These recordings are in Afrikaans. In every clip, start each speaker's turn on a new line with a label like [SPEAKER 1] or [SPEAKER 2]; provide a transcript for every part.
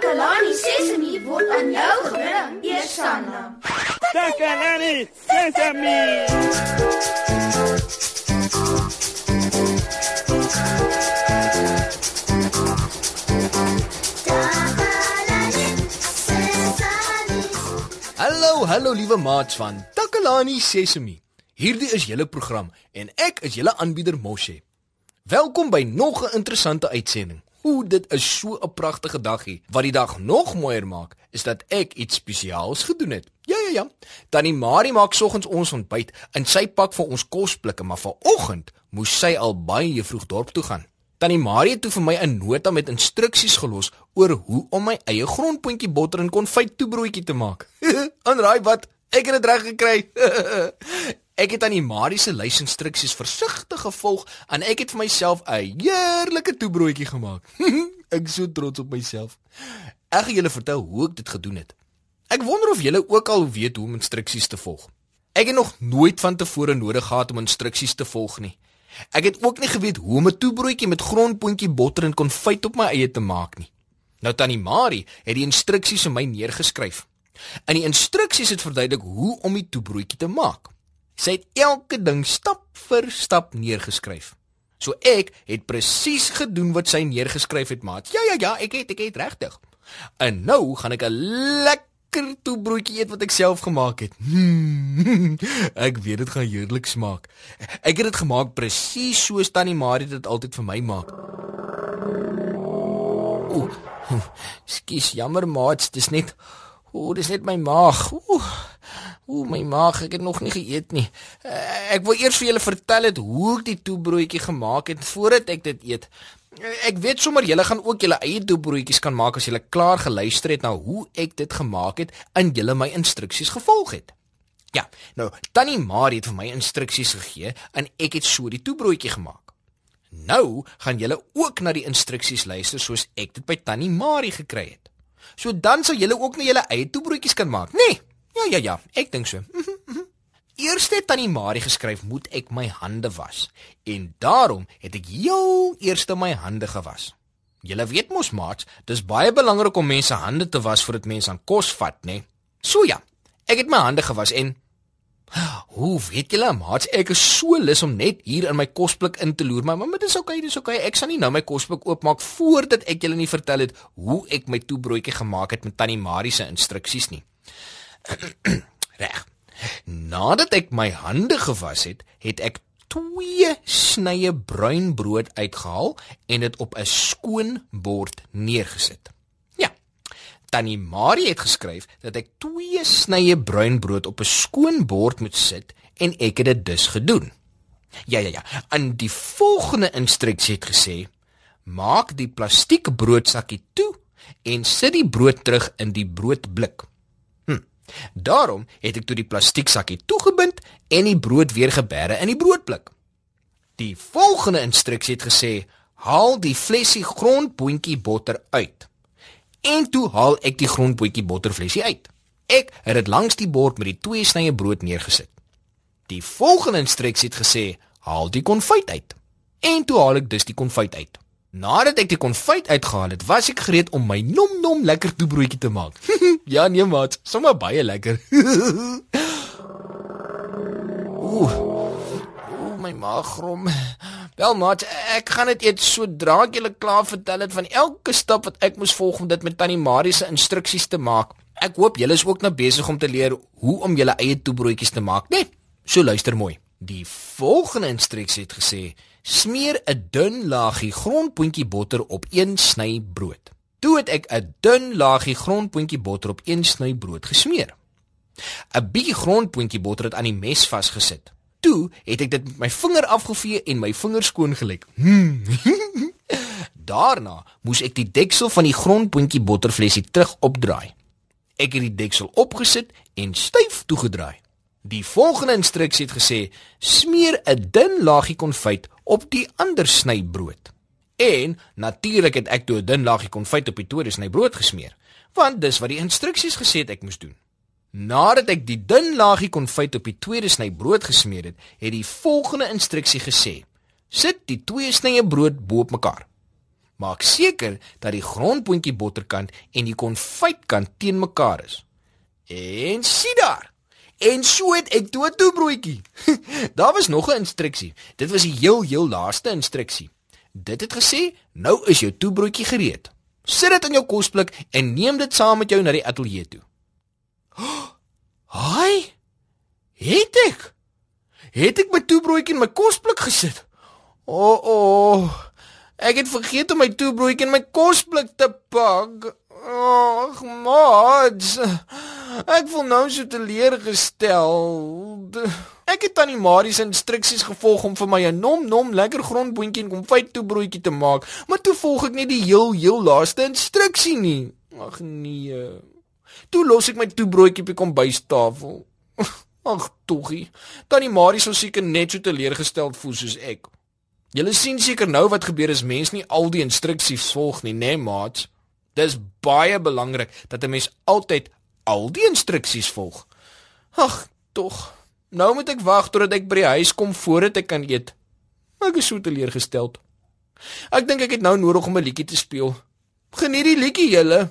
[SPEAKER 1] Takalani Sesemi word aan jou gebring, Eersanna.
[SPEAKER 2] Takalani Sesemi.
[SPEAKER 3] Hallo, hallo liewe maats van Takalani Sesemi. Hierdie is julle program en ek is julle aanbieder Moshe. Welkom by nog 'n interessante uitsending. Ooh, dit is so 'n pragtige dagie. Wat die dag nog mooier maak, is dat ek iets spesiaals gedoen het. Ja ja ja. Tannie Marie maak soggens ons ontbyt en sy pak vir ons kosblikke, maar vanoggend moes sy al baie vroeg dorp toe gaan. Tannie Marie het toe vir my 'n nota met instruksies gelos oor hoe om my eie grondpotjie botter en konfyt toebroodjie te maak. Aanraai wat? Ek het dit reg gekry. ek het aan die Marie se lys instruksies versigtig gevolg en ek het vir myself 'n heerlike toebroodjie gemaak. ek is so trots op myself. Ek gaan julle vertel hoe ek dit gedoen het. Ek wonder of julle ook al weet hoe om instruksies te volg. Ek het nog nooit van tevore nodig gehad om instruksies te volg nie. Ek het ook nie geweet hoe om 'n toebroodjie met grondpotjie botter en konfyt op my eie te maak nie. Nou tannie Marie het die instruksies vir my neergeskryf. In die instruksies het verduidelik hoe om die toebroodjie te maak. Sy het elke ding stap vir stap neergeskryf. So ek het presies gedoen wat sy neergeskryf het, maat. Ja ja ja, ek het ek het regtig. En nou gaan ek 'n lekker toebroodjie eet wat ek self gemaak het. Hmm, ek weet dit gaan heerlik smaak. Ek het dit gemaak presies soos Tannie Marie dit altyd vir my maak. Ooh. Skus, jammer maat, dis net Ooh, dis net my maag. Ooh. Ooh, my maag, ek het nog nie geëet nie. Uh, ek wil eers vir julle vertel het hoe ek die toebroodjie gemaak het voordat ek dit eet. Uh, ek weet sommer julle gaan ook julle eie toebroodjies kan maak as julle klaar geluister het na hoe ek dit gemaak het en julle my instruksies gevolg het. Ja, nou, Tannie Marie het vir my instruksies gegee en ek het so die toebroodjie gemaak. Nou gaan julle ook na die instruksies luister soos ek dit by Tannie Marie gekry het. So dan sal julle ook na julle eie toebroodjies kan maak, nê? Nee. Ja ja ja, ek dink so. Eers het tannie Marie geskryf moet ek my hande was en daarom het ek heel eers my hande gewas. Julle weet mos maats, dis baie belangrik om mense hande te was voordat mense aan kos vat, nê? So ja, ek het my hande gewas en Hoe weet julle maats, ek is so lus om net hier in my kosblik in te loer, maar maar dis okay, dis okay. Ek sal nie nou my kosblik oopmaak voordat ek julle nie vertel het hoe ek my toebroodjie gemaak het met tannie Marie se instruksies nie. Reg. Nadat ek my hande gewas het, het ek twee snye bruin brood uitgehaal en dit op 'n skoon bord neergesit. Ja. Tannie Marie het geskryf dat ek twee snye bruin brood op 'n skoon bord moet sit en ek het dit dus gedoen. Ja ja ja. En die volgende instruksie het gesê: Maak die plastiek broodsakkie toe en sit die brood terug in die broodblik. Daarom het ek toe die plastieksakkie toegebind en die brood weer geberre in die broodblik. Die volgende instruksie het gesê: "Haal die flesie grondboontjie botter uit." En toe haal ek die grondboontjie botterflesie uit. Ek het dit langs die bord met die twee snye brood neergesit. Die volgende instruksie het gesê: "Haal die konfyt uit." En toe haal ek dus die konfyt uit. Nadat ek die konfyt uitgehaal het, was ek gereed om my nom nom lekker toebroodjie te maak. ja nee maat, sommer baie lekker. Ooh. Ooh, my maag grom. Wel maat, ek gaan dit eet sodra ek julle klaar vertel het van elke stap wat ek moes volg om dit met tannie Marie se instruksies te maak. Ek hoop julle is ook nou besig om te leer hoe om julle eie toebroodjies te maak, né? Nee, so luister mooi. Die volgende instruksie het gesê: Smeer 'n dun laagie grondpotjie botter op een sny brood. Toe het ek 'n dun laagie grondpotjie botter op een sny brood gesmeer. 'n Bietjie grondpotjie botter het aan die mes vasgesit. Toe het ek dit met my vinger afgevee en my vingers skoon gelyk. Hmm. Daarna moes ek die deksel van die grondpotjie botterflesie terug opdraai. Ek het die deksel opgesit en styf toegedraai. Die volgende instruksie het gesê: smeer 'n dun laagie konfyt op die ander snybrood. En natuurlik het ek toe 'n dun laagie konfyt op die tweede snybrood gesmeer, want dis wat die instruksies gesê het ek moes doen. Nadat ek die dun laagie konfyt op die tweede snybrood gesmeer het, het die volgende instruksie gesê: sit die twee snye brood bo op mekaar. Maak seker dat die grondboontjie botterkant en die konfytkant teen mekaar is. En sien daar. En so het ek toe 'n toebroodjie. daar was nog 'n instruksie. Dit was die heel heel laaste instruksie. Dit het gesê: "Nou is jou toebroodjie gereed. Sit dit in jou kosblik en neem dit saam met jou na die ateljee toe." Haai! Het ek? Het ek my toebroodjie in my kosblik gesit? O, oh, o. Oh. Ek het vergeet om my toebroodjie in my kosblik te pak. Ag, mats. Ek voel nou so teleurgestel. Ek het tannie Marie se instruksies gevolg om vir my 'n nom nom lekker grondboontjie en konfyt toebroodjie te maak, maar toe volg ek net die heel heel laaste instruksie nie. Ag nee. Toe los ek my toebroodjie op die kombuistafel. Ag toggie. Tannie Marie sou seker net so teleurgesteld voel soos ek. Julle sien seker nou wat gebeur as mens nie al die instruksies volg nie, né, nee, maat? Dis baie belangrik dat 'n mens altyd al die instruksies volg. Ag, tog. Nou moet ek wag totdat ek by die huis kom voordat ek kan eet. Ek is so teleurgesteld. Ek dink ek het nou nodig om 'n liedjie te speel. Geniet die liedjie julle.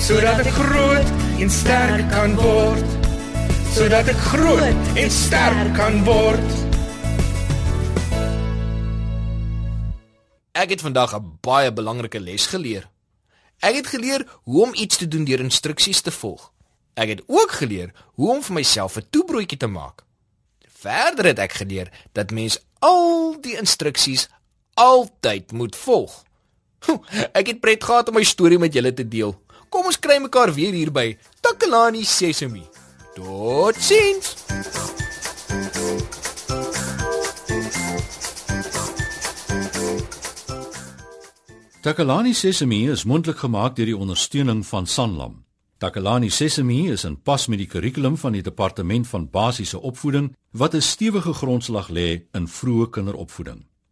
[SPEAKER 4] sodat ek groot en sterk kan word sodat ek groot en sterk kan word
[SPEAKER 3] Ek het vandag 'n baie belangrike les geleer. Ek het geleer hoe om iets te doen deur instruksies te volg. Ek het ook geleer hoe om vir myself 'n toebroodjie te maak. Verder het ek geleer dat mens al die instruksies altyd moet volg. Ek het pret gehad om my storie met julle te deel. Kom ons kry mekaar weer hier by Takalani Sesemi. Totsiens.
[SPEAKER 5] Takalani Sesemi is mondelik gemaak deur die ondersteuning van Sanlam. Takalani Sesemi is in pas met die kurrikulum van die departement van basiese opvoeding wat 'n stewige grondslag lê in vroeë kinderopvoeding.